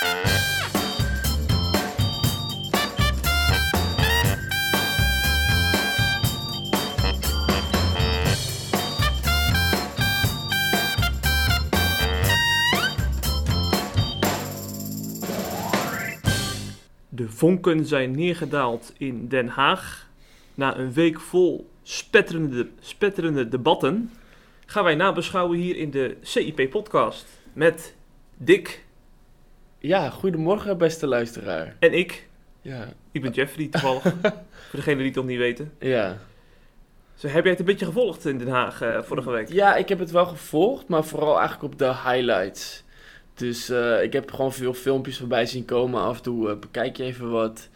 De vonken zijn neergedaald in Den Haag. Na een week vol spetterende, spetterende debatten gaan wij nabeschouwen hier in de CIP-podcast met Dick Ja, goedemorgen beste luisteraar. en ik. Ja, Ik ben Jeffrey toevallig, voor degenen die het nog niet weten. ja. Zo, heb jij het een beetje gevolgd in Den Haag eh, vorige week? ja, ik heb het wel gevolgd, maar vooral eigenlijk op de highlights. Dus eh, ik heb gewoon veel filmpjes voorbij zien komen. Af en toe eh, bekijk je even wat.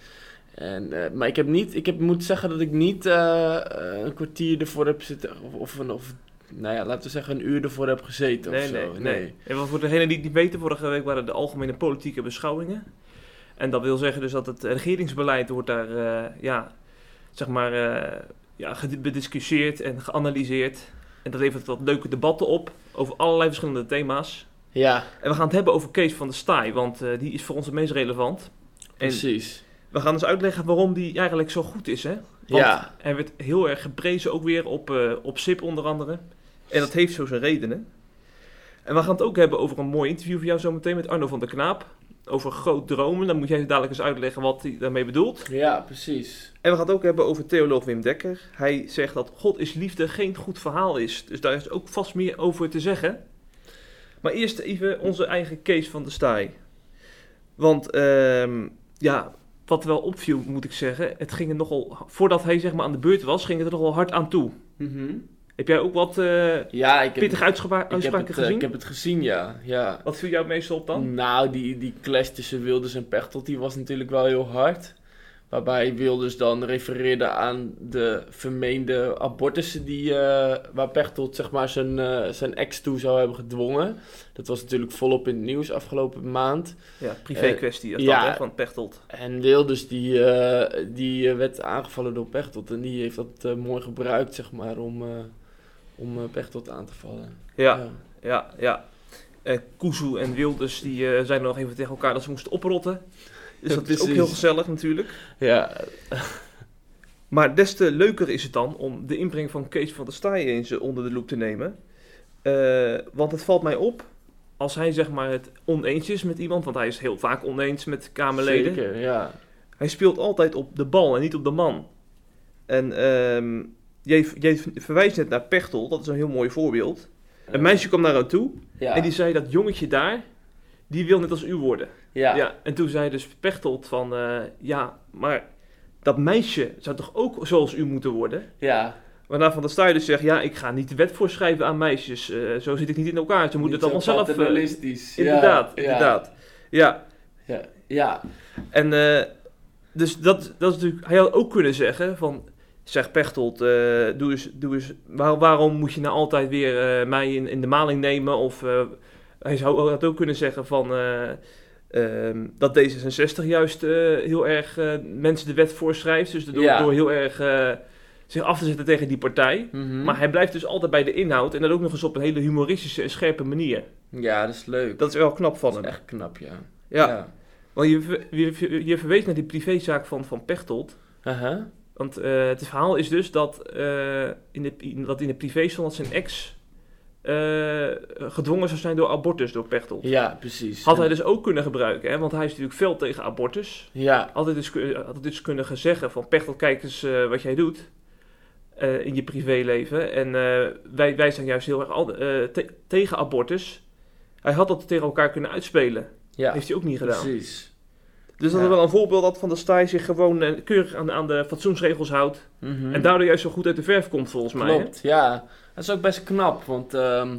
En, maar ik heb niet, ik heb, moet zeggen dat ik niet een kwartier ervoor heb zitten, of, of, een, of nou ja, laten we zeggen een uur ervoor heb gezeten Nee, of zo. nee, nee. En wat voor degenen die het niet weten, vorige week waren de algemene politieke beschouwingen. En dat wil zeggen dus dat het regeringsbeleid wordt daar, eh, ja, zeg maar, eh, ja, bediscussieerd en geanalyseerd. En dat levert wat leuke debatten op over allerlei verschillende thema's. Ja, En we gaan het hebben over Kees van der Staaij, want eh, die is voor ons het meest relevant. En precies. We gaan dus uitleggen waarom die eigenlijk zo goed is, hè? Want Ja, hij werd heel erg geprezen, ook weer op, eh, op SIP onder andere. En dat heeft zo zijn redenen. En we gaan het ook hebben over een mooi interview van jou zometeen met Arno van der Knaap. Over groot dromen. Dan moet jij dadelijk eens uitleggen wat hij daarmee bedoelt. ja, precies. En we gaan het ook hebben over theoloog Wim Dekker. Hij zegt dat God is liefde geen goed verhaal is. Dus daar is ook vast meer over te zeggen. Maar eerst even onze eigen Kees van der Staaij. Want ehm, ja, wat wel opviel moet ik zeggen. Het ging er nogal, voordat hij zeg maar aan de beurt was, ging het er nogal hard aan toe. Mhm. Heb jij ook wat Ja, ik heb, pittige uitspraak- ik heb, uitspraken het, eh, gezien? ik heb het gezien, ja. ja. Wat viel jou meestal op dan? Nou, die, die clash tussen Wilders en Pechtold, die was natuurlijk wel heel hard. Waarbij Wilders dan refereerde aan de vermeende abortussen die, eh, waar Pechtold zeg maar zijn, eh, zijn ex toe zou hebben gedwongen. Dat was natuurlijk volop in het nieuws afgelopen maand. Ja, privé kwestie ja. dat, hè, van Pechtold. En Wilders die, eh, die eh, werd aangevallen door Pechtold en die heeft dat eh, mooi gebruikt zeg maar om, eh, om eh, Pechtold aan te vallen. Ja, ja, ja. Eh Kuzu en Wilders die eh, zijn nog even tegen elkaar dat ze moesten oprotten. Dus dat is ook heel gezellig natuurlijk. ja. Maar des te leuker is het dan om de inbreng van Kees van der Staaij eens eh, onder de loep te nemen. Eh, want het valt mij op, als hij zeg maar het oneens is met iemand, want hij is heel vaak oneens met Kamerleden. Zeker, ja. Hij speelt altijd op de bal en niet op de man. En ehm, jij, jij verwijst net naar Pechtel, dat is een heel mooi voorbeeld. Een meisje kwam naar hem toe ja. en die zei dat jongetje daar, die wil net als u worden. Ja. Ja. en toen zei dus Pechtold van, eh, ja, maar dat meisje zou toch ook zoals u moeten worden? ja. Waarna Van der Staaij dus zegt, ja, ik ga niet de wet voorschrijven aan meisjes. eh, zo zit ik niet in elkaar. Ze moeten het allemaal zelf... eh, Paternalistisch. inderdaad, ja, inderdaad. Ja, Ja, ja. en dus dat, dat is natuurlijk... Hij had ook kunnen zeggen van... Zeg Pechtold, doe eens, doe eens, waar- waarom moet je nou altijd weer mij in, in de maling nemen? Of hij zou had ook kunnen zeggen van... eh, ehm, dat D66 juist eh, heel erg eh, mensen de wet voorschrijft. Dus door, Ja. door heel erg eh, zich af te zetten tegen die partij. Mhm. Maar hij blijft dus altijd bij de inhoud. En dat ook nog eens op een hele humoristische en scherpe manier. Ja, dat is leuk. Dat is wel knap van Dat hem. is echt knap, ja. Ja. Want je, je, je verwees naar die privézaak van, van Pechtold. Aha. Want het verhaal is dus dat, in de, in- dat in de privé stond dat zijn ex eh, gedwongen zou zijn door abortus door Pechtold. Ja, precies. Had hij dus ook kunnen gebruiken, hè? want hij is natuurlijk veel tegen abortus. Ja, Had hij dus, had hij dus kunnen zeggen van Pechtold, kijk eens eh, wat jij doet eh, in je privéleven. En eh, wij, wij zijn juist heel erg al- eh, te- tegen abortus. Hij had dat tegen elkaar kunnen uitspelen. ja. Heeft hij ook niet gedaan. precies. Dus dat Ja. is wel een voorbeeld dat Van der Staaij zich gewoon eh, keurig aan, aan de fatsoensregels houdt. Mhm. En daardoor juist zo goed uit de verf komt volgens mij. Klopt, ja. Dat is ook best knap, want ehm,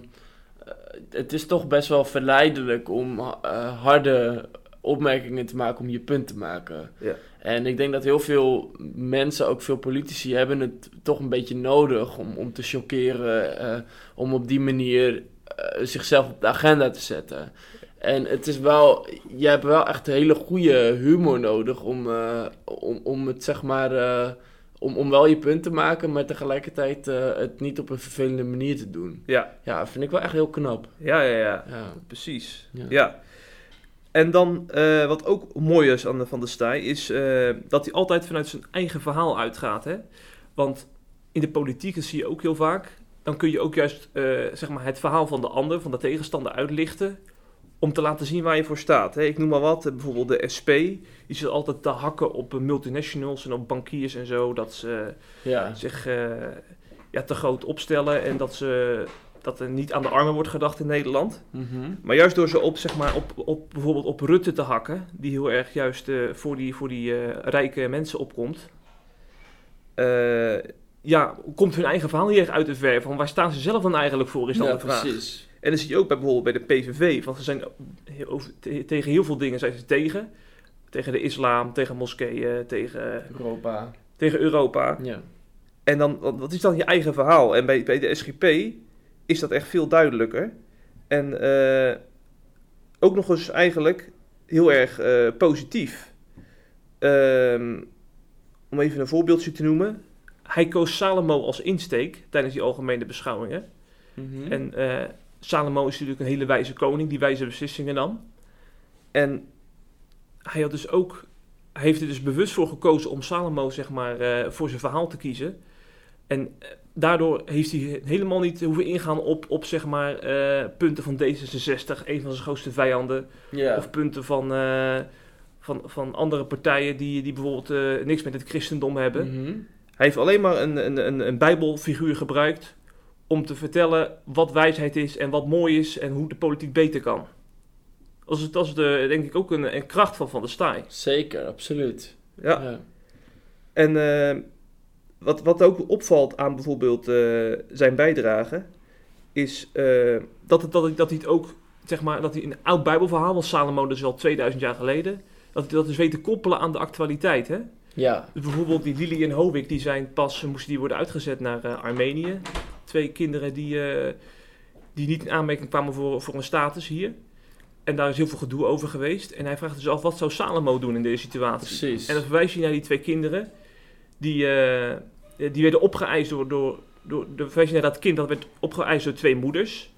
eh, het is toch best wel verleidelijk om eh, harde opmerkingen te maken om je punt te maken. Ja. En ik denk dat heel veel mensen, ook veel politici, hebben het toch een beetje nodig om, om te chockeren, eh, om op die manier zichzelf op de agenda te zetten. En het is wel, je hebt wel echt hele goede humor nodig om, om, om het zeg maar, om, om wel je punt te maken, maar tegelijkertijd eh, het niet op een vervelende manier te doen. Ja, Ja, vind ik wel echt heel knap. ja, ja, ja. Ja. precies. Ja. Ja. En dan, eh, wat ook mooi is aan de Van der Staaij, is eh, dat hij altijd vanuit zijn eigen verhaal uitgaat. Hè? Want in de politiek, dat zie je ook heel vaak, dan kun je ook juist zeg maar het verhaal van de ander, van de tegenstander uitlichten, om te laten zien waar je voor staat. Hè? Ik noem maar wat, bijvoorbeeld de SP, die zit altijd te hakken op eh, multinationals en op bankiers en zo, dat ze Ja. zich eh, ja, te groot opstellen en dat, ze, dat er niet aan de armen wordt gedacht in Nederland. Mhm. Maar juist door ze op, zeg maar, op, op bijvoorbeeld op Rutte te hakken, die heel erg juist eh, voor die, voor die rijke mensen opkomt, ja, komt hun eigen verhaal hier echt uit de verf. Van waar staan ze zelf dan eigenlijk voor, is dan ja, de vraag. precies. En dat zie je ook bij, bijvoorbeeld bij de PVV, want ze zijn over- te- tegen heel veel dingen zijn ze tegen. Tegen de islam, tegen moskeeën, tegen, Europa. tegen Europa. Ja. En dan, wat is dan je eigen verhaal? En bij, bij de SGP is dat echt veel duidelijker. En eh, ook nog eens eigenlijk heel erg eh, positief. Ehm, om even een voorbeeldje te noemen. Hij koos Salomo als insteek tijdens die algemene beschouwingen. Mhm. En eh, Salomo is natuurlijk een hele wijze koning die wijze beslissingen nam. En hij had dus ook, hij heeft er dus bewust voor gekozen om Salomo zeg maar eh, voor zijn verhaal te kiezen. En eh, daardoor heeft hij helemaal niet hoeven ingaan op, op zeg maar eh, punten van D66, een van zijn grootste vijanden, ja. of punten van, van, van andere partijen die, die bijvoorbeeld niks met het christendom hebben. Mhm. Hij heeft alleen maar een, een, een, een bijbelfiguur gebruikt om te vertellen wat wijsheid is en wat mooi is en hoe de politiek beter kan. Dat is, dat is de, denk ik ook een, een kracht van Van der Staaij. Zeker, absoluut. Ja. Ja. En eh, wat, wat ook opvalt aan bijvoorbeeld eh, zijn bijdrage, is eh, dat, het, dat, dat hij het ook, zeg maar, dat hij een oud bijbelverhaal, want Salomo dus al 2000 jaar geleden, dat hij dat dus weet te koppelen aan de actualiteit, hè? Ja. Dus bijvoorbeeld die Lili en Hovik, die zijn pas, moesten die worden uitgezet naar Armenië. Twee kinderen die, eh, die niet in aanmerking kwamen voor, voor een status hier. En daar is heel veel gedoe over geweest. En hij vraagt dus af, wat zou Salomo doen in deze situatie? Precies. En dan verwijst hij naar die twee kinderen. Die, eh, die werden opgeëist door, door, door... De verwijs je naar dat kind, dat werd opgeëist door twee moeders.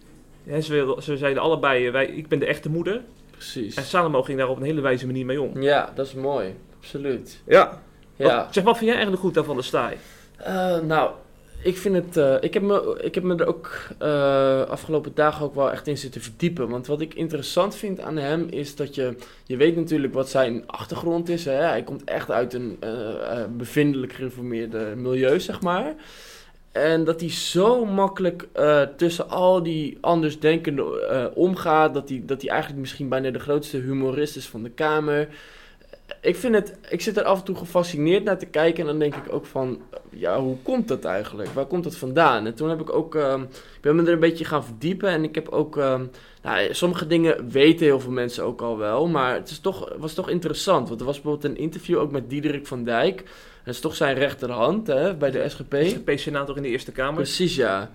Ze, ze zeiden allebei, eh, wij, ik ben de echte moeder. Precies. En Salomo ging daar op een hele wijze manier mee om. Ja, dat is mooi. Absoluut. Ja. Ja. Wat, zeg, wat vind jij eigenlijk goed aan Van der Staaij? Eh, nou, ik vind het. eh, ik, heb me, ik heb me er ook eh, afgelopen dagen ook wel echt in zitten verdiepen. Want wat ik interessant vind aan hem is dat je. Je weet natuurlijk wat zijn achtergrond is. Hè? Hij komt echt uit een eh, bevindelijk gereformeerde milieu, zeg maar. En dat hij zo makkelijk tussen al die andersdenkenden omgaat. Dat hij, dat hij eigenlijk misschien bijna de grootste humorist is van de Kamer. Ik, vind het, ik zit er af en toe gefascineerd naar te kijken. En dan denk ik ook van, ja, hoe komt dat eigenlijk? Waar komt dat vandaan? En toen heb ik ook, ehm, ik ben me er een beetje gaan verdiepen. En ik heb ook, ehm, nou, sommige dingen weten heel veel mensen ook al wel. Maar het is toch, was toch interessant. Want er was bijvoorbeeld een interview ook met Diederik van Dijk. Dat is toch zijn rechterhand hè, bij de SGP. SP-senator in de Eerste Kamer. Precies, ja.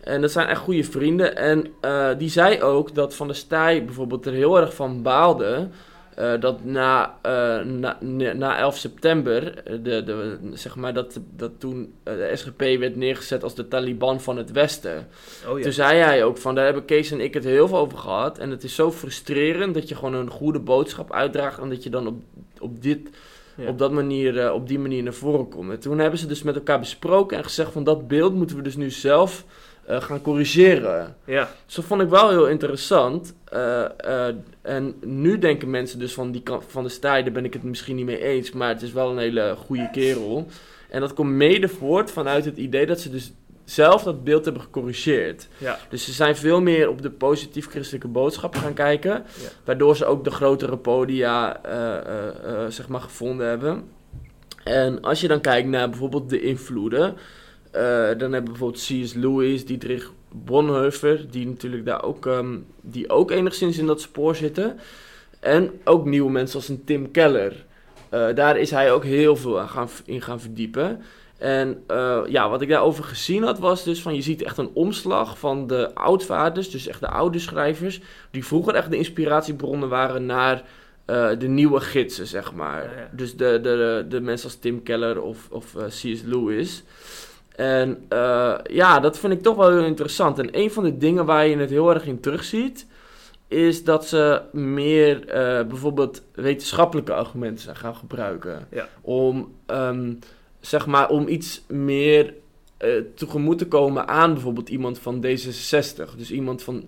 En dat zijn echt goede vrienden. En eh, die zei ook dat Van der Staaij bijvoorbeeld er heel erg van baalde. Eh, dat na, eh, na, na, na 11 september, eh, de, de, zeg maar dat, dat toen de SGP werd neergezet als de Taliban van het Westen. Oh ja. Toen zei hij ook van, daar hebben Kees en ik het heel veel over gehad. En het is zo frustrerend dat je gewoon een goede boodschap uitdraagt en dat je dan op, op dit Ja. op, dat manier, op die manier naar voren komen. Toen hebben ze dus met elkaar besproken en gezegd van dat beeld moeten we dus nu zelf eh, gaan corrigeren. ja. Dus dat vond ik wel heel interessant. Eh, eh, en nu denken mensen dus van die kant van de stijl, daar ben ik het misschien niet mee eens, maar het is wel een hele goede kerel. En dat komt mede voort vanuit het idee dat ze dus zelf dat beeld hebben gecorrigeerd. Ja. Dus ze zijn veel meer op de positief christelijke boodschap gaan kijken. Waardoor ze ook de grotere podia zeg maar gevonden hebben. En als je dan kijkt naar bijvoorbeeld de invloeden. Eh, dan hebben we bijvoorbeeld C.S. Lewis, Dietrich Bonhoeffer. Die natuurlijk daar ook, ehm, die ook enigszins in dat spoor zitten. En ook nieuwe mensen als een Tim Keller. Eh, daar is hij ook heel veel aan gaan, in gaan verdiepen. En eh, ja, wat ik daarover gezien had, was dus van je ziet echt een omslag van de oudvaders, dus echt de oude schrijvers, die vroeger echt de inspiratiebronnen waren naar de nieuwe gidsen, zeg maar. Ja, ja. Dus de, de, de, mensen als Tim Keller of, of C.S. Lewis. En eh, ja, dat vind ik toch wel heel interessant. En een van de dingen waar je het heel erg in terugziet, is dat ze meer eh, bijvoorbeeld wetenschappelijke argumenten zijn gaan gebruiken. Ja. Om, ehm, zeg maar, om iets meer eh, tegemoet te komen aan bijvoorbeeld iemand van D66. Dus iemand van.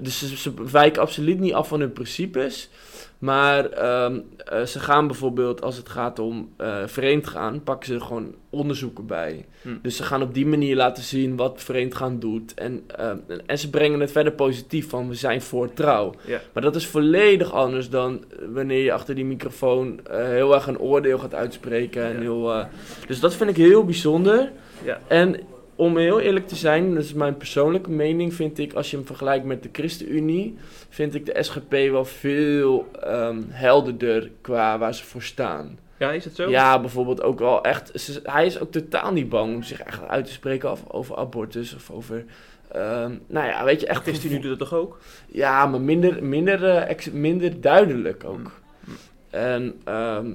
dus ze, ze wijken absoluut niet af van hun principes. Maar ehm, eh, ze gaan bijvoorbeeld, als het gaat om eh vreemd gaan, pakken ze er gewoon onderzoeken bij. Hm. Dus ze gaan op die manier laten zien wat vreemd gaan doet. En, ehm, en ze brengen het verder positief van we zijn voor trouw. Ja. Maar dat is volledig anders dan wanneer je achter die microfoon eh, heel erg een oordeel gaat uitspreken. En Ja. heel, eh, dus dat vind ik heel bijzonder. Ja. En om heel eerlijk te zijn, dat is mijn persoonlijke mening, vind ik, als je hem vergelijkt met de ChristenUnie, vind ik de SGP wel veel ehm, helderder qua waar ze voor staan. Ja, is het zo? Ja, bijvoorbeeld ook wel echt. ze- hij is ook totaal niet bang om zich echt uit te spreken over, over abortus of over. ehm, nou ja, weet je, echt. ChristenUnie doet dat toch ook? Ja, maar minder, minder, eh, minder duidelijk ook. Mm. En ehm,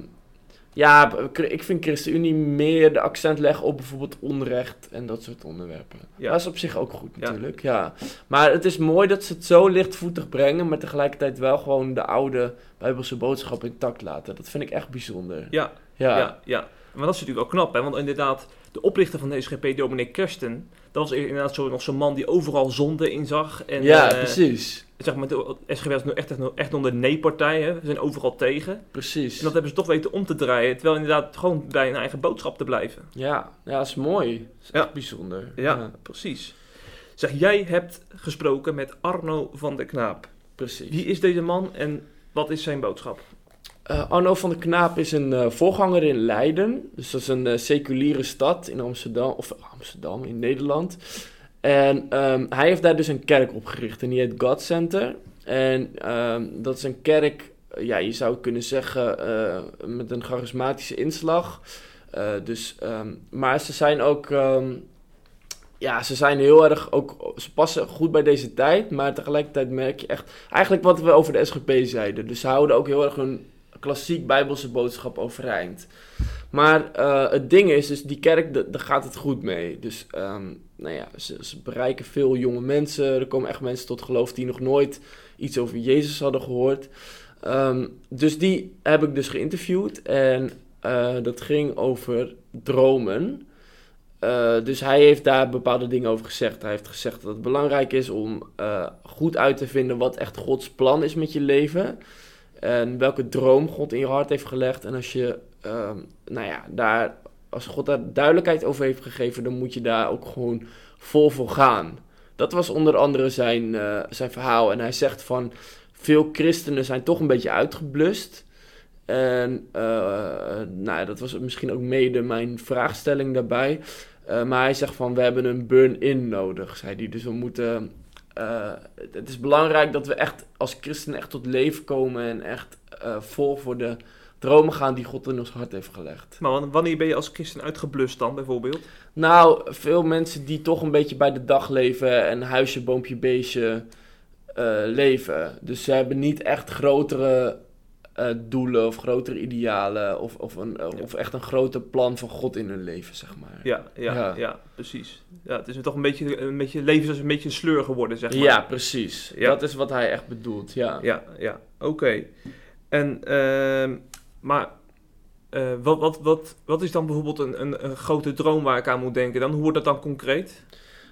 ja, ik vind ChristenUnie meer de accent leggen op bijvoorbeeld onrecht en dat soort onderwerpen. Ja. Dat is op zich ook goed Ja. natuurlijk, ja. Maar het is mooi dat ze het zo lichtvoetig brengen, maar tegelijkertijd wel gewoon de oude Bijbelse boodschap intact laten. Dat vind ik echt bijzonder. Ja, Ja, ja. ja, Maar dat is natuurlijk wel knap, hè? Want inderdaad, de oprichter van de SGP, dominee Kersten, dat was inderdaad zo, nog zo'n man die overal zonde in zag. En, ja eh, precies. Zeg maar, de SGP was nu echt, echt, onder de nee-partij, hè? We zijn overal tegen. Precies. En dat hebben ze toch weten om te draaien, terwijl inderdaad gewoon bij hun eigen boodschap te blijven. Ja, ja, dat is mooi. Dat is Ja. echt bijzonder. Ja, precies. Zeg, jij hebt gesproken met Arno van der Knaap. precies. Wie is deze man en wat is zijn boodschap? Eh, Arno van der Knaap is een eh, voorganger in Leiden. Dus dat is een eh, seculiere stad in Amsterdam, of Amsterdam in Nederland. En ehm, hij heeft daar dus een kerk opgericht en die heet God Center. En ehm, dat is een kerk, ja, je zou kunnen zeggen, met een charismatische inslag. Dus, ehm, maar ze zijn ook, ja, ze zijn heel erg ook, ze passen goed bij deze tijd, maar tegelijkertijd merk je echt, eigenlijk wat we over de SGP zeiden. Dus ze houden ook heel erg hun klassiek bijbelse boodschap overeind. Maar eh, het ding is, dus die kerk, da- daar gaat het goed mee. Dus ehm, nou ja, ze, bereiken veel jonge mensen. Er komen echt mensen tot geloof die nog nooit iets over Jezus hadden gehoord. Ehm, dus die heb ik dus geïnterviewd. En eh, dat ging over dromen. Eh, dus hij heeft daar bepaalde dingen over gezegd. Hij heeft gezegd dat het belangrijk is om goed uit te vinden wat echt Gods plan is met je leven. En welke droom God in je hart heeft gelegd. En als je, ehm, nou ja, daar, als God daar duidelijkheid over heeft gegeven, dan moet je daar ook gewoon vol voor gaan. Dat was onder andere zijn, eh, zijn verhaal. En hij zegt van, veel christenen zijn toch een beetje uitgeblust. En eh, nou, dat was misschien ook mede mijn vraagstelling daarbij. Eh, maar hij zegt van, we hebben een burn-in nodig, zei hij. Dus we moeten... eh, het is belangrijk dat we echt als christenen echt tot leven komen en echt eh, vol voor de dromen gaan die God in ons hart heeft gelegd. Maar wan- wanneer ben je als christen uitgeblust dan, bijvoorbeeld? Nou, veel mensen die toch een beetje bij de dag leven en huisje, boompje, beestje eh, leven. Dus ze hebben niet echt grotere eh, doelen of grotere idealen of, of, een, Ja. of echt een groter plan van God in hun leven, zeg maar. Ja, ja, ja, Ja. precies. Ja, het is toch een beetje, een beetje leven is een beetje een sleur geworden, zeg maar. Ja, precies. Ja. Dat is wat hij echt bedoelt, ja. Ja, ja, oké. En, ehm, maar eh, wat, wat, wat, wat is dan bijvoorbeeld een, een, een grote droom waar ik aan moet denken dan? Hoe wordt dat dan concreet?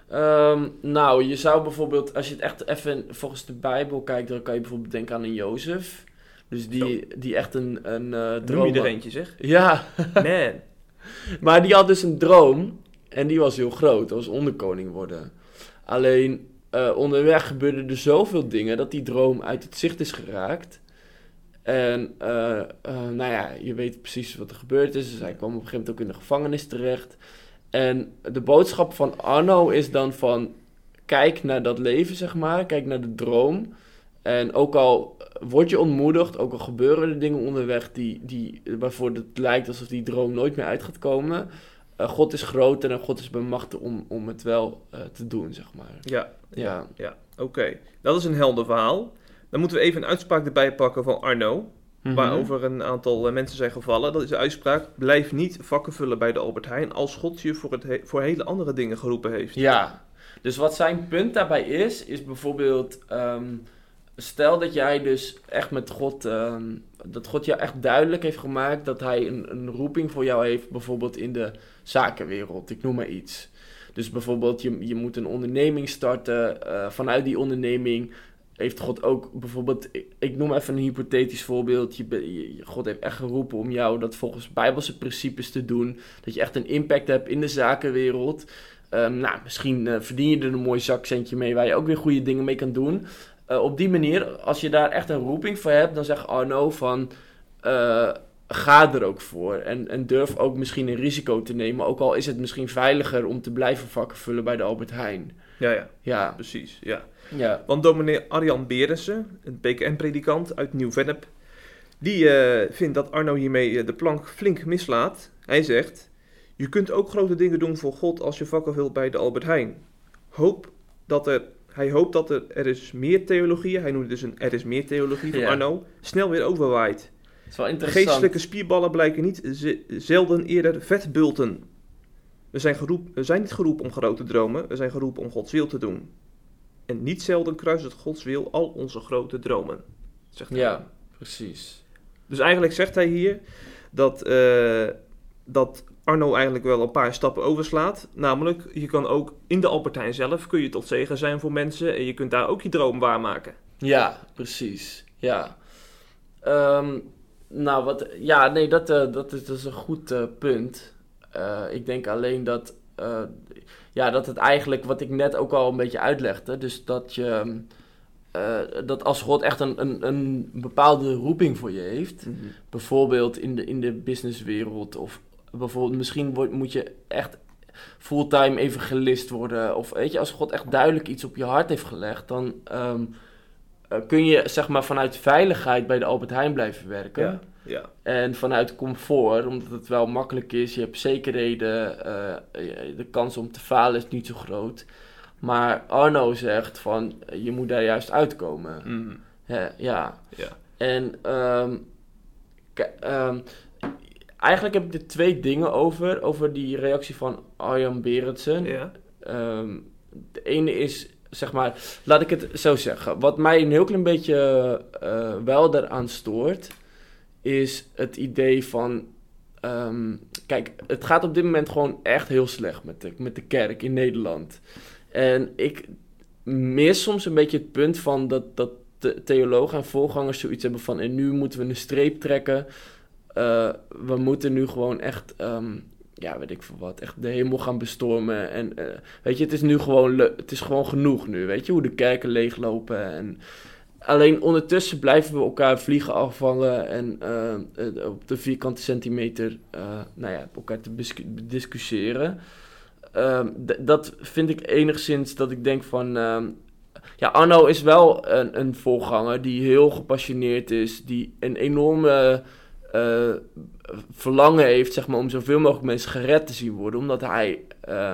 Ehm, nou, je zou bijvoorbeeld, als je het echt even volgens de Bijbel kijkt, dan kan je bijvoorbeeld denken aan een Jozef. Dus die, die echt een, een eh, Noem droom je er eentje, zeg. Ja, Man. maar die had dus een droom en die was heel groot, dat was onderkoning worden. Alleen eh, onderweg gebeurden er zoveel dingen dat die droom uit het zicht is geraakt. En eh, nou ja, je weet precies wat er gebeurd is. Dus hij kwam op een gegeven moment ook in de gevangenis terecht. En de boodschap van Arno is dan van... Kijk naar dat leven, zeg maar. Kijk naar de droom. En ook al word je ontmoedigd, ook al gebeuren er dingen onderweg... Die, die, waarvoor het lijkt alsof die droom nooit meer uit gaat komen... eh, God is groter en God is bemachtigd om, om het wel eh, te doen, zeg maar. Ja, Ja. ja. Oké, dat is een helder verhaal. Dan moeten we even een uitspraak erbij pakken van Arno, Mhm. waarover een aantal eh, mensen zijn gevallen. Dat is de uitspraak, blijf niet vakken vullen bij de Albert Heijn als God je voor, het he- voor hele andere dingen geroepen heeft. Ja, dus wat zijn punt daarbij is, is bijvoorbeeld... ehm, stel dat jij dus echt met God, ehm, dat God jou echt duidelijk heeft gemaakt dat hij een, een roeping voor jou heeft, bijvoorbeeld in de zakenwereld, ik noem maar iets. Dus bijvoorbeeld, je, je moet een onderneming starten. eh, vanuit die onderneming heeft God ook bijvoorbeeld, ik, noem even een hypothetisch voorbeeld. Je, be- je- God heeft echt geroepen om jou dat volgens Bijbelse principes te doen. Dat je echt een impact hebt in de zakenwereld. Ehm, nou, misschien eh, verdien je er een mooi zakcentje mee waar je ook weer goede dingen mee kan doen. Eh, op die manier, als je daar echt een roeping voor hebt, dan zegt Arno van eh, ga er ook voor. En, en durf ook misschien een risico te nemen. Ook al is het misschien veiliger om te blijven vakken vullen bij de Albert Heijn. Ja, ja, Ja, precies. Ja. ja, Want dominee Arjan Berensen, een PKN-predikant uit Nieuw-Vennep, die eh, vindt dat Arno hiermee de plank flink mislaat. Hij zegt, je kunt ook grote dingen doen voor God als je vakken vult bij de Albert Heijn. Hoop dat er, hij hoopt dat er, er is meer theologie, hij noemt het dus een er is meer theologie van Ja. Arno, snel weer overwaait. het is wel interessant. Geestelijke spierballen blijken niet ze- zelden eerder vetbulten. We zijn, geroep, we zijn niet geroepen om grote dromen, we zijn geroepen om Gods wil te doen. En niet zelden kruist het Gods wil al onze grote dromen. Zegt hij. Ja, precies. Dus eigenlijk zegt hij hier dat, eh, dat Arno eigenlijk wel een paar stappen overslaat. Namelijk, je kan ook in de Albertijn zelf kun je tot zegen zijn voor mensen en je kunt daar ook je droom waarmaken. Ja, precies. Ja. Ehm, nou, wat, ja, nee, dat, eh, dat, is, dat is een goed eh, punt. Eh, ik denk alleen dat, ja, dat het eigenlijk, wat ik net ook al een beetje uitlegde, dus dat je, eh, dat als God echt een, een, een bepaalde roeping voor je heeft, bijvoorbeeld in de, in de businesswereld of bijvoorbeeld misschien moet je echt fulltime evangelist worden of weet je, als God echt duidelijk iets op je hart heeft gelegd, dan ehm, eh, kun je zeg maar vanuit veiligheid bij de Albert Heijn blijven werken. Ja, ja. En vanuit comfort, omdat het wel makkelijk is, je hebt zekerheden, eh, de kans om te falen is niet zo groot. Maar Arno zegt van, je moet daar juist uitkomen. Mhm. Ja, ja. Ja. En ehm, eigenlijk heb ik er twee dingen over, over die reactie van Arjan Berendsen. ja. Ehm, de ene is, zeg maar, laat ik het zo zeggen. Wat mij een heel klein beetje eh, wel daaraan stoort, is het idee van. ehm, kijk, het gaat op dit moment gewoon echt heel slecht met de, met de kerk in Nederland. En ik mis soms een beetje het punt van dat, dat de theologen en voorgangers zoiets hebben van. En nu moeten we een streep trekken. Eh, we moeten nu gewoon echt. ehm, ja, weet ik veel wat, echt de hemel gaan bestormen. En eh, weet je, het is nu gewoon, het is gewoon genoeg nu, weet je, hoe de kerken leeglopen. En alleen ondertussen blijven we elkaar vliegen afvallen en eh, op de vierkante centimeter, nou ja, elkaar te discussiëren. Ehm, dat vind ik enigszins dat ik denk van, ehm, ja, Arno is wel een, een voorganger die heel gepassioneerd is, die een enorme eh, verlangen heeft, zeg maar, om zoveel mogelijk mensen gered te zien worden, omdat hij eh,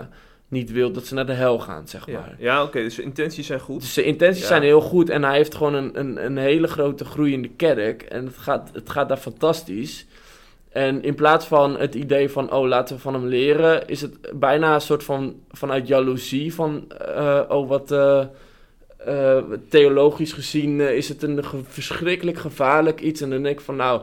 niet wil dat ze naar de hel gaan, zeg Ja, maar. ja oké, dus de intenties zijn goed. Dus zijn intenties Ja. zijn heel goed en hij heeft gewoon een, een, een hele grote groei in de kerk en het gaat, het gaat daar fantastisch. En in plaats van het idee van, oh, laten we van hem leren, is het bijna een soort van, vanuit jaloezie van, eh, oh, wat, theologisch gezien is het een ge- verschrikkelijk gevaarlijk iets. En dan denk ik van, nou,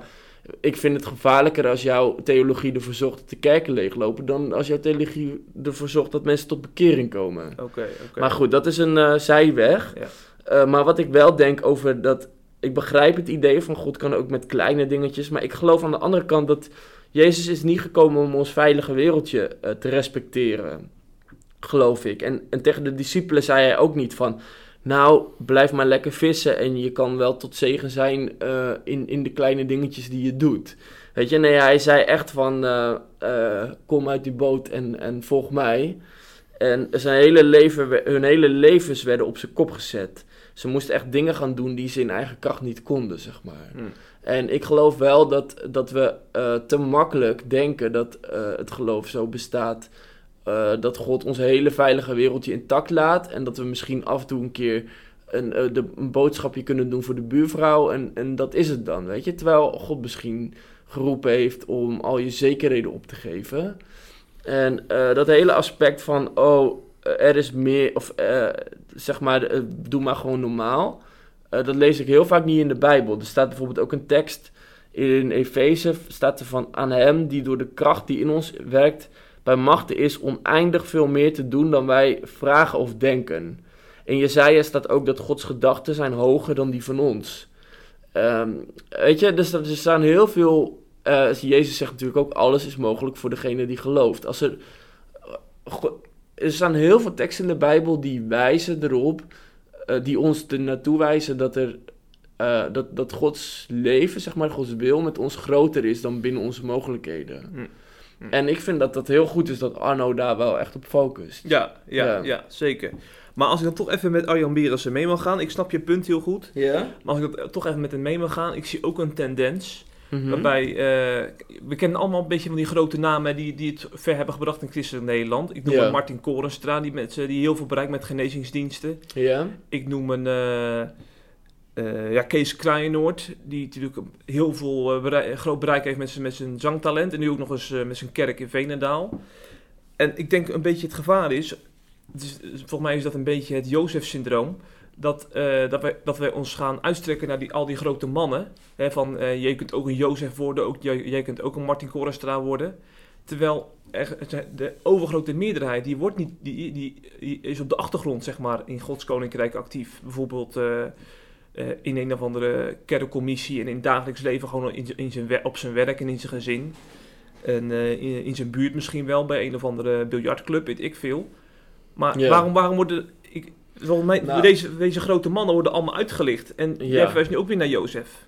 ik vind het gevaarlijker als jouw theologie ervoor zorgt dat de kerken leeglopen, dan als jouw theologie ervoor zorgt dat mensen tot bekering komen. Oké, oké. Maar goed, dat is een eh, zijweg. Ja. Eh, maar wat ik wel denk over dat. Ik begrijp het idee van God kan ook met kleine dingetjes. Maar ik geloof aan de andere kant dat Jezus is niet gekomen om ons veilige wereldje eh, te respecteren. Geloof ik. En, en tegen de discipelen zei hij ook niet van. Nou, blijf maar lekker vissen en je kan wel tot zegen zijn eh, in, in de kleine dingetjes die je doet. Weet je, nee, hij zei echt van, eh, eh, kom uit die boot en, en volg mij. En zijn hele leven, hun hele levens werden op zijn kop gezet. Ze moesten echt dingen gaan doen die ze in eigen kracht niet konden, zeg maar. Hm. En ik geloof wel dat, dat we te makkelijk denken dat het geloof zo bestaat. Eh, dat God ons hele veilige wereldje intact laat. En dat we misschien af en toe een keer een, eh, een boodschapje kunnen doen voor de buurvrouw. En, en dat is het dan, weet je. Terwijl God misschien geroepen heeft om al je zekerheden op te geven. En eh, dat hele aspect van, oh, er is meer, of zeg maar, doe maar gewoon normaal. Dat lees ik heel vaak niet in de Bijbel. Er staat bijvoorbeeld ook een tekst in Efeze, staat er van aan hem die door de kracht die in ons werkt bij machten is oneindig veel meer te doen dan wij vragen of denken. In Jezaja staat ook dat Gods gedachten zijn hoger dan die van ons. Ehm, weet je, dus er staan heel veel. eh, Jezus zegt natuurlijk ook: alles is mogelijk voor degene die gelooft. Als er, er staan heel veel teksten in de Bijbel die wijzen erop, eh, die ons er naartoe wijzen dat er. eh, dat, dat Gods leven, zeg maar, Gods wil met ons groter is dan binnen onze mogelijkheden. Hm. Hm. En ik vind dat dat heel goed is dat Arno daar wel echt op focust. Ja, ja, Ja. ja. zeker. Maar als ik dan toch even met Arjan Berensen mee mag gaan, ik snap je punt heel goed. Ja? Maar als ik dat toch even met hem mee mag gaan, ik zie ook een tendens. Mhm. Waarbij, eh, we kennen allemaal een beetje van die grote namen die, die het ver hebben gebracht in christelijk Nederland. Ik noem Martin Korenstra, die, met, die heel veel bereikt met genezingsdiensten. Ja? Ik noem een eh, eh, ja, Kees Kraaienoord, die natuurlijk heel veel eh, groot bereik heeft met zijn, met zijn zangtalent. En nu ook nog eens eh, met zijn kerk in Veenendaal. En ik denk een beetje het gevaar is, volgens mij is dat een beetje het Jozef-syndroom. Dat, dat, wij, dat wij ons gaan uitstrekken naar die, al die grote mannen. Hè, van, je kunt ook een Jozef worden, ook, jij, jij kunt ook een Martin Korenstra worden. Terwijl er, de overgrote meerderheid, die, wordt niet, die, die, die is op de achtergrond, zeg maar, in Gods Koninkrijk actief. Bijvoorbeeld eh, in een of andere kerkcommissie en in het dagelijks leven gewoon in, in zijn, op zijn werk en in zijn gezin. En eh, in, in zijn buurt misschien wel, bij een of andere biljartclub, weet ik veel. Maar waarom, waarom worden... Ik, mij, Nou. deze, deze grote mannen worden allemaal uitgelicht. En Ja. jij verwijst nu ook weer naar Jozef.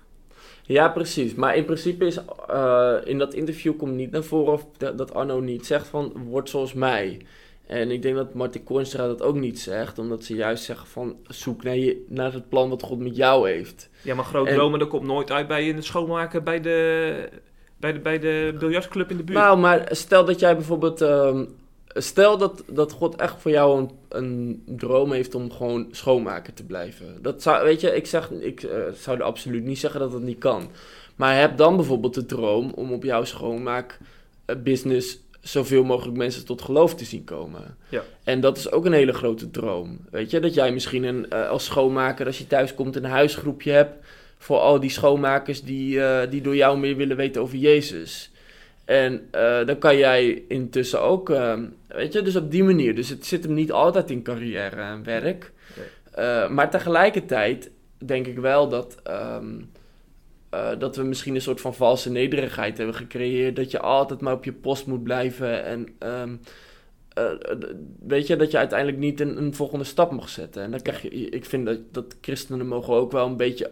Ja, precies. Maar in principe is eh, in dat interview komt niet naar voren of dat, dat Arno niet zegt van word zoals mij. En ik denk dat Martin Koornstra dat ook niet zegt, omdat ze juist zeggen van zoek naar, je, naar het plan wat God met jou heeft. Ja, maar groot En- dromen, dat komt nooit uit bij het schoonmaken bij de, bij de, bij de biljartclub in de buurt. Nou, maar stel dat jij bijvoorbeeld. ehm, stel dat, dat God echt voor jou een, een droom heeft om gewoon schoonmaker te blijven. Dat zou, weet je, ik, zeg, ik eh, zou er absoluut niet zeggen dat dat niet kan. Maar heb dan bijvoorbeeld de droom om op jouw schoonmaakbusiness zoveel mogelijk mensen tot geloof te zien komen. Ja. En dat is ook een hele grote droom. Weet je, dat jij misschien een, eh, als schoonmaker, als je thuis komt, een huisgroepje hebt voor al die schoonmakers die, eh, die door jou meer willen weten over Jezus. En eh, dan kan jij intussen ook, ehm, weet je, dus op die manier. Dus het zit hem niet altijd in carrière en werk. Nee. Maar tegelijkertijd denk ik wel dat, ehm, eh, dat we misschien een soort van valse nederigheid hebben gecreëerd. Dat je altijd maar op je post moet blijven. En ehm, eh, weet je, dat je uiteindelijk niet een, een volgende stap mag zetten. En dan krijg je, ik vind dat, dat christenen mogen ook wel een beetje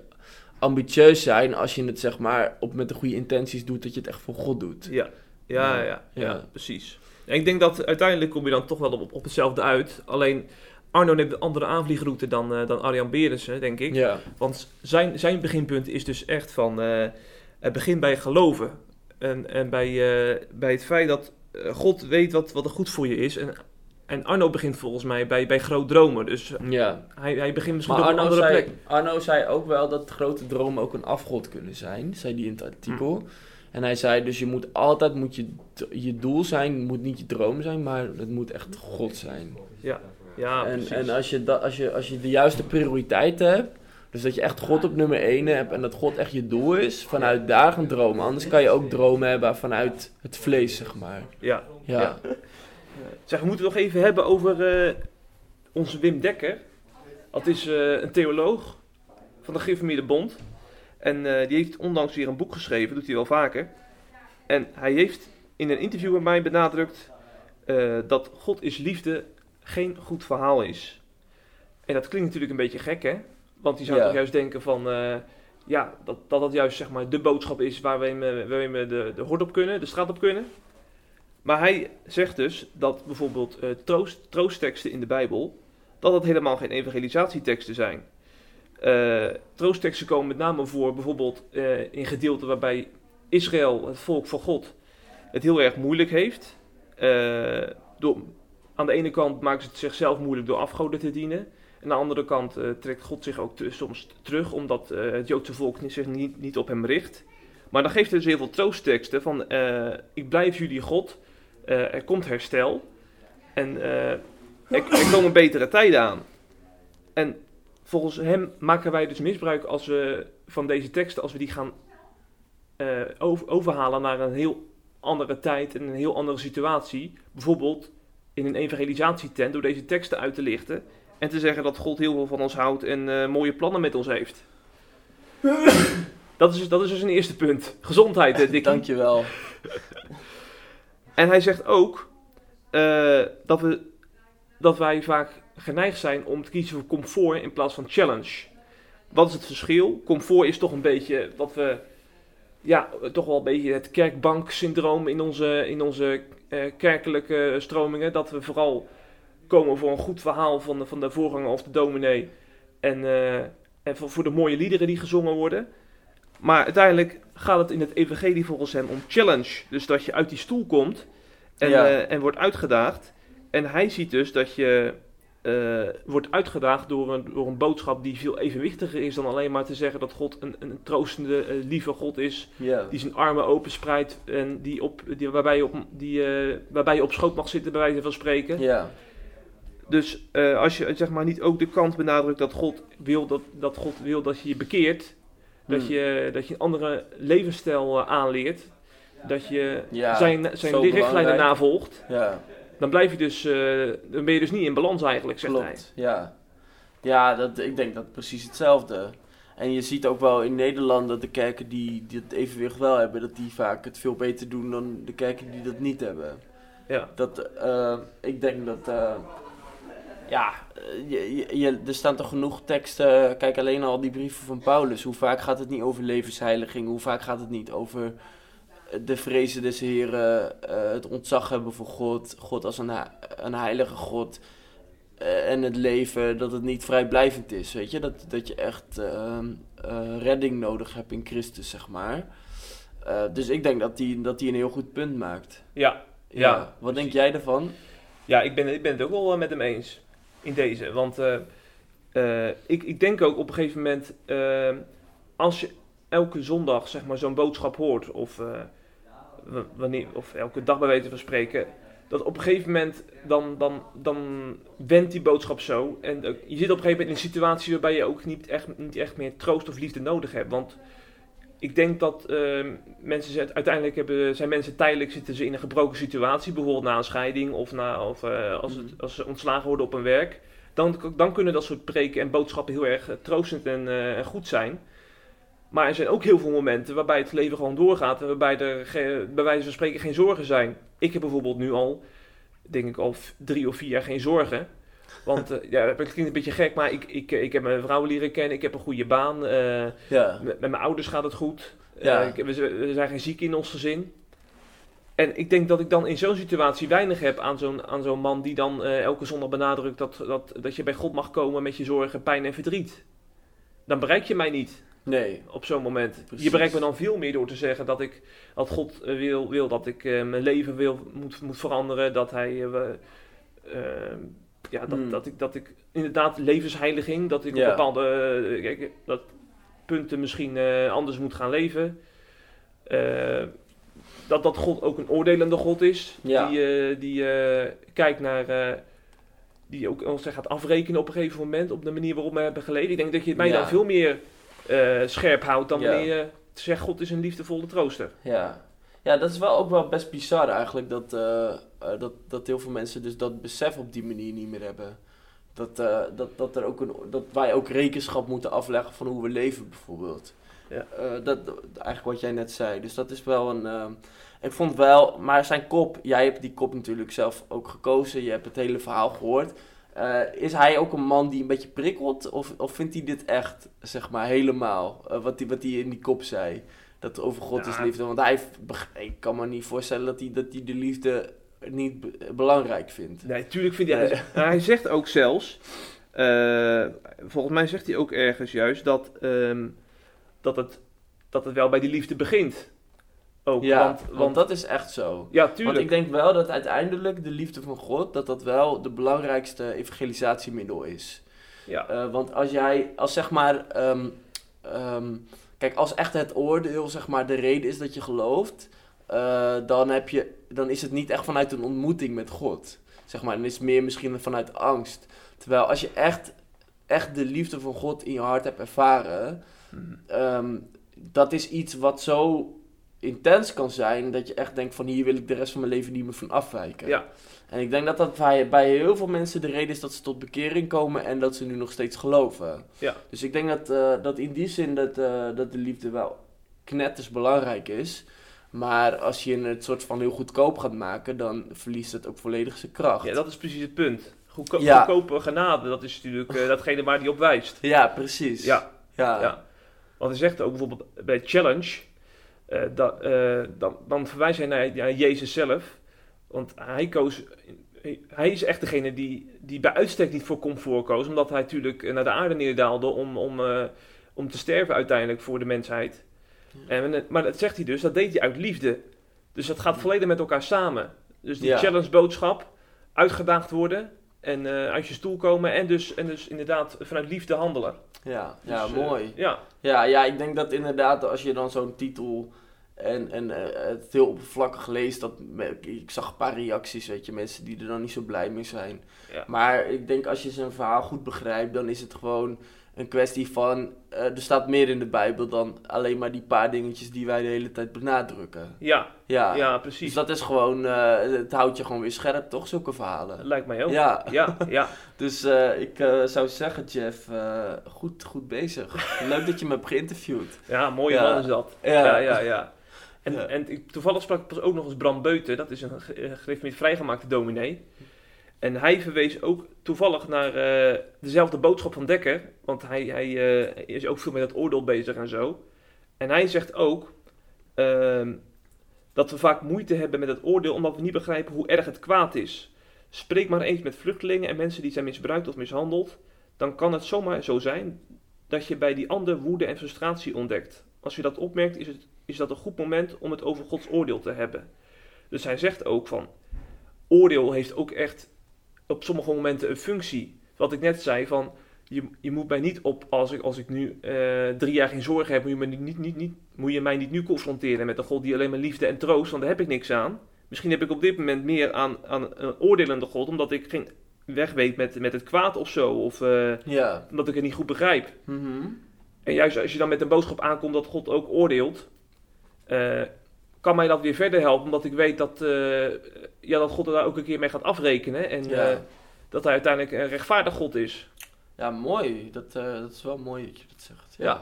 ambitieus zijn als je het zeg maar op met de goede intenties doet, dat je het echt voor God doet. Ja, ja, Ja. ja, ja, Ja. precies. En ik denk dat uiteindelijk kom je dan toch wel op, op hetzelfde uit. Alleen Arno neemt een andere aanvliegroute dan, eh, dan Arjan Berensen, denk ik. Ja, Want zijn, zijn beginpunt is dus echt van... eh, het begint bij geloven. En, en bij, eh, bij het feit dat God weet wat, wat er goed voor je is. En, en Arno begint volgens mij bij, bij groot dromen. Dus ja. hij, hij begint misschien Maar op een Arno andere zei, plek. Arno zei ook wel dat grote dromen ook een afgod kunnen zijn, zei hij in het artikel. En hij zei dus je moet altijd, moet je, je doel zijn, moet niet je droom zijn, maar het moet echt God zijn. Ja, ja en precies. en als, je dat, als, je, als je de juiste prioriteiten hebt, dus dat je echt God op nummer 1 hebt en dat God echt je doel is, vanuit daar gaan dromen. Anders kan je ook dromen hebben vanuit het vlees, zeg maar. ja. Ja, Ja. Zeg, we moeten het nog even hebben over eh, onze Wim Dekker. Dat is eh, een theoloog van de Gereformeerde Bond. En eh, die heeft onlangs weer een boek geschreven, doet hij wel vaker. En hij heeft in een interview met mij benadrukt dat God is liefde geen goed verhaal is. En dat klinkt natuurlijk een beetje gek, hè? Want je zou Ja. toch juist denken van... eh, ja, dat, dat dat juist zeg maar de boodschap is waar we, me- waar we de, de hort op kunnen, de straat op kunnen. Maar hij zegt dus dat bijvoorbeeld eh, troost, troostteksten in de Bijbel, dat dat helemaal geen evangelisatieteksten zijn. Eh, troostteksten komen met name voor bijvoorbeeld eh, in gedeelten waarbij Israël, het volk van God, het heel erg moeilijk heeft. Eh, door, aan de ene kant maken ze het zichzelf moeilijk door afgoden te dienen. En aan de andere kant eh, trekt God zich ook soms terug, omdat eh, het Joodse volk zich niet, op hem richt. Maar dan geeft hij dus heel veel troostteksten van, eh, ik blijf jullie God, er komt herstel en er, er komen betere tijden aan. En volgens hem maken wij dus misbruik als we, van deze teksten als we die gaan over, overhalen naar een heel andere tijd en een heel andere situatie. Bijvoorbeeld in een evangelisatietent door deze teksten uit te lichten en te zeggen dat God heel veel van ons houdt en eh, mooie plannen met ons heeft. Dat is, dat is dus een eerste punt. Gezondheid, eh, Dikkie. Dankjewel. En hij zegt ook eh, dat, we, dat wij vaak geneigd zijn om te kiezen voor comfort in plaats van challenge. Wat is het verschil? Comfort is toch een beetje wat we, ja, toch wel een beetje het kerkbanksyndroom in onze, in onze kerkelijke stromingen. Dat we vooral komen voor een goed verhaal van de, van de voorganger of de dominee. En, eh, en voor, voor de mooie liederen die gezongen worden. Maar uiteindelijk gaat het in het evangelie volgens hem om challenge. Dus dat je uit die stoel komt en, Ja. eh, en wordt uitgedaagd. En hij ziet dus dat je eh, wordt uitgedaagd door een, door een boodschap die veel evenwichtiger is dan alleen maar te zeggen dat God een, een troostende, eh, lieve God is. Die zijn armen openspreidt en die op, die, waarbij, je op, die, eh, waarbij je op schoot mag zitten, bij wijze van spreken. Ja. Dus als je zeg maar niet ook de kant benadrukt dat God wil dat, dat, God wil dat je je bekeert, dat, Hmm. je, dat je een andere levensstijl aanleert, dat je Ja, zijn, zijn richtlijnen belangrijk. navolgt, Ja. Dan, blijf je dus, eh, dan ben je dus niet in balans eigenlijk, zegt hij. Klopt, ja. Ja, dat, ik denk dat precies hetzelfde. En je ziet ook wel in Nederland dat de kerken die, die het evenwicht wel hebben, dat die vaak het veel beter doen dan de kerken die dat niet hebben. Ja. Dat, eh, ik denk dat, eh, ja, je, je, je- er staan toch genoeg teksten, kijk alleen al die brieven van Paulus. Hoe vaak gaat het niet over levensheiliging, hoe vaak gaat het niet over de vrezen des Heren, eh, het ontzag hebben voor God, God als een, een heilige God. eh, en het leven, dat het niet vrijblijvend is, weet je. Dat, dat je echt ehm, eh, redding nodig hebt in Christus, zeg maar. Dus ik denk dat hij dat die een heel goed punt maakt. Ja, ja. Wat denk jij ervan? Ja, ik ben, ik ben het ook wel met hem eens in deze. Want ik, ik denk ook op een gegeven moment, als je elke zondag zeg maar zo'n boodschap hoort, of, wanneer, of elke dag bij wijze van spreken, dat op een gegeven moment dan, dan, dan wendt die boodschap zo. En je zit op een gegeven moment in een situatie waarbij je ook niet echt, niet echt meer troost of liefde nodig hebt. Want ik denk dat eh, mensen zet- uiteindelijk hebben, zijn mensen tijdelijk zitten ze in een gebroken situatie, bijvoorbeeld na een scheiding of, na, of eh, als, het, als ze ontslagen worden op hun werk. Dan, dan kunnen dat soort preken en boodschappen heel erg eh, troostend en, eh, en goed zijn. Maar er zijn ook heel veel momenten waarbij het leven gewoon doorgaat en waarbij er bij wijze van spreken geen zorgen zijn. Ik heb bijvoorbeeld nu al, denk ik al drie of vier jaar geen zorgen. Want eh, ja, het klinkt een beetje gek, maar ik, ik, ik heb mijn vrouw leren kennen, ik heb een goede baan. eh, Ja. met, met mijn ouders gaat het goed. Ja. Eh, we, zijn geen ziek in ons gezin. En ik denk dat ik dan in zo'n situatie weinig heb aan zo'n, aan zo'n man die dan elke zondag benadrukt dat, dat, dat je bij God mag komen met je zorgen, pijn en verdriet. Dan bereik je mij niet Nee. op zo'n moment. Precies. Je bereikt me dan veel meer door te zeggen dat, ik, dat God eh, wil, wil dat ik eh, mijn leven wil, moet, moet veranderen. Dat hij. eh, ja, dat, Hmm. dat, ik, dat ik inderdaad levensheiliging, dat ik Ja. op bepaalde kijk, dat punten misschien anders moet gaan leven. Dat dat God ook een oordelende God is. Ja. Die, die kijkt naar. die ook ons gaat afrekenen op een gegeven moment op de manier waarop we hebben geleden. Ik denk dat je het mij Ja. dan veel meer eh, scherp houdt dan Ja. wanneer je zegt God is een liefdevolle trooster. Ja. Ja, dat is wel ook wel best bizar eigenlijk dat, eh, eh, dat, dat heel veel mensen dus dat besef op die manier niet meer hebben. Dat, dat, dat, er ook een, dat wij ook rekenschap moeten afleggen van hoe we leven bijvoorbeeld. Ja. Dat, eigenlijk wat jij net zei. Dus dat is wel een... ik vond wel, maar zijn kop, jij hebt die kop natuurlijk zelf ook gekozen. Je hebt het hele verhaal gehoord. Eh, is hij ook een man die een beetje prikkelt? Of, of vindt hij dit echt, zeg maar, helemaal? eh, wat hij wat die in die kop zei? Dat over God is liefde. Want hij, ik kan me niet voorstellen dat hij, dat hij de liefde niet be- belangrijk vindt. Nee, tuurlijk vindt hij. Nee. Nou, hij zegt ook zelfs. eh, volgens mij zegt hij ook ergens juist dat, ehm, dat, het, dat het wel bij die liefde begint. Ook, ja, want, want, want, dat is echt zo. ja, Want tuurlijk. ik denk wel dat uiteindelijk de liefde van God, dat dat wel de belangrijkste evangelisatiemiddel is. ja. Eh, want als jij, als zeg maar, ehm, ehm, kijk, als echt het oordeel, zeg maar, de reden is dat je gelooft, eh, dan, heb je, dan is het niet echt vanuit een ontmoeting met God. Zeg maar, dan is het meer misschien vanuit angst. Terwijl als je echt echt de liefde van God in je hart hebt ervaren, Mhm. ehm, dat is iets wat zo intens kan zijn dat je echt denkt van hier wil ik de rest van mijn leven niet meer van afwijken. Ja. En ik denk dat dat bij, bij heel veel mensen de reden is dat ze tot bekering komen en dat ze nu nog steeds geloven. Ja. Dus ik denk dat, eh, dat in die zin dat, eh, dat de liefde wel knetters belangrijk is. Maar als je het soort van heel goedkoop gaat maken, dan verliest het ook volledig zijn kracht. Ja, dat is precies het punt. Goedko Ja. Goedkope genade, dat is natuurlijk eh, datgene waar hij op wijst. Ja, precies. Ja, ja. ja. Want hij zegt ook bijvoorbeeld bij Challenge, eh, eh, dan, dan verwijst hij naar, naar Jezus zelf. Want hij koos, hij is echt degene die, die bij uitstek niet voor comfort koos. Omdat hij natuurlijk eh, naar de aarde neerdaalde om, om, om te sterven uiteindelijk voor de mensheid. En, maar dat zegt hij dus, dat deed hij uit liefde. Dus dat gaat volledig met elkaar samen. Dus die Ja. challenge boodschap, uitgedaagd worden en uit je stoel komen en dus, en dus inderdaad vanuit liefde handelen. Ja, ja Dus, eh, mooi. ja, Ja, ja, ik denk dat inderdaad als je dan zo'n titel en, en eh, het heel oppervlakkig leest, dat ik zag een paar reacties, weet je, mensen die er dan niet zo blij mee zijn. Ja. Maar ik denk als je zijn verhaal goed begrijpt, dan is het gewoon een kwestie van, eh, er staat meer in de Bijbel dan alleen maar die paar dingetjes die wij de hele tijd benadrukken. ja, Ja, ja, dus precies. dat is gewoon, eh, het houdt je gewoon weer scherp, toch, zulke verhalen. Lijkt mij ook. Ja, Ja, ja. dus ik zou zeggen, Jeff, goed, goed bezig. Leuk dat je me hebt geïnterviewd. ja mooie Ja. man is dat. Ja. Ja, ja, ja. En, Ja. en toevallig sprak ik pas ook nog eens Bram Beuten, dat is een eh, gereformeerd vrijgemaakte dominee. En hij verwees ook toevallig naar eh, dezelfde boodschap van Dekker, want hij, hij eh, is ook veel met het oordeel bezig en zo. En hij zegt ook ehm, dat we vaak moeite hebben met het oordeel omdat we niet begrijpen hoe erg het kwaad is. Spreek maar eens met vluchtelingen en mensen die zijn misbruikt of mishandeld. Dan kan het zomaar zo zijn dat je bij die ander woede en frustratie ontdekt. Als je dat opmerkt, is, het, is dat een goed moment om het over Gods oordeel te hebben. Dus hij zegt ook van, oordeel heeft ook echt op sommige momenten een functie. Wat ik net zei, van je, je moet mij niet op, als ik, als ik nu eh, drie jaar geen zorgen heb, moet je, niet, niet, niet, niet, moet je mij niet nu confronteren met een God die alleen maar liefde en troost, want daar heb ik niks aan. Misschien heb ik op dit moment meer aan, aan een oordelende God, omdat ik geen weg weet met, met het kwaad of zo, of eh, Ja. omdat ik het niet goed begrijp. Mhm. En juist als je dan met een boodschap aankomt dat God ook oordeelt, eh, kan mij dat weer verder helpen, omdat ik weet dat, eh, ja, dat God er daar ook een keer mee gaat afrekenen en Ja. eh, dat hij uiteindelijk een rechtvaardig God is. Ja, mooi. Dat, dat is wel mooi dat je dat zegt. Ja, Ja. ja.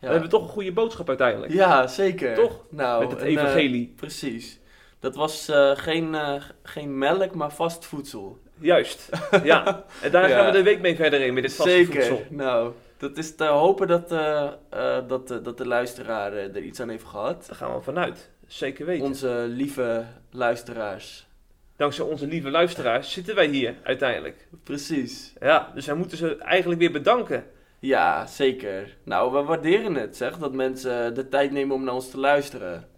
Dan hebben we toch een goede boodschap uiteindelijk. Ja, zeker. Toch? Nou, met het en, evangelie. precies. Dat was geen, geen melk, maar vast voedsel. Juist. Ja. En daar Ja. gaan we de week mee verder in met dit vaste Zeker. voedsel. Nou, dat is te hopen dat, eh, eh, dat, eh, dat de luisteraar er iets aan heeft gehad. Daar gaan we vanuit. Zeker weten. Onze lieve luisteraars. Dankzij onze lieve luisteraars zitten wij hier uiteindelijk. Precies. Ja, dus wij moeten ze eigenlijk weer bedanken. Ja, zeker. Nou, we waarderen het, zeg, dat mensen de tijd nemen om naar ons te luisteren.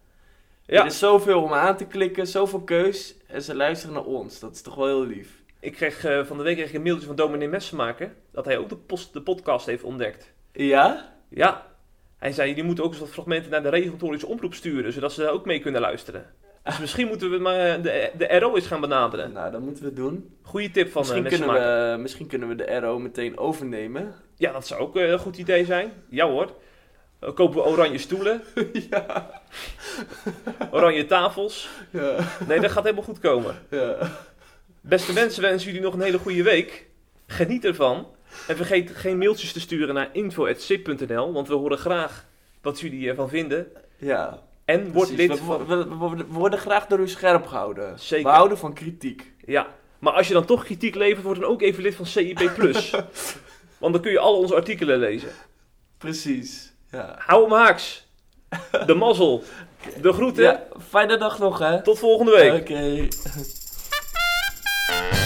Ja. Er is zoveel om aan te klikken, zoveel keus. En ze luisteren naar ons. Dat is toch wel heel lief. Ik kreeg eh, van de week kreeg ik een mailtje van dominee Messenmaker dat hij ook de, post, de podcast heeft ontdekt. Ja? Ja. Hij zei, jullie moeten ook eens wat fragmenten naar de regulatorische omroep sturen, zodat ze daar ook mee kunnen luisteren. Dus misschien moeten we maar eh, de, de RO eens gaan benaderen. Nou, dat moeten we doen. Goeie tip van misschien, eh, kunnen Messenmaker. we, misschien kunnen we de RO meteen overnemen. Ja, dat zou ook een goed idee zijn. Ja hoor. Dan kopen we oranje stoelen, ja. oranje tafels. Ja. Nee, dat gaat helemaal goed komen. ja. Beste mensen, wensen jullie nog een hele goede week. Geniet ervan. En vergeet geen mailtjes te sturen naar info.sip.nl, want we horen graag wat jullie ervan vinden. Ja. En word precies. lid we, van... we, we- we worden graag door u scherp gehouden. Zeker. We houden van kritiek. Ja, maar als je dan toch kritiek levert, word dan ook even lid van CIP+. want dan kun je al onze artikelen lezen. Precies. Ja. Hou hem haaks. De mazzel. De groeten. ja. Fijne dag nog, hè? Tot volgende week. Oké. Bye.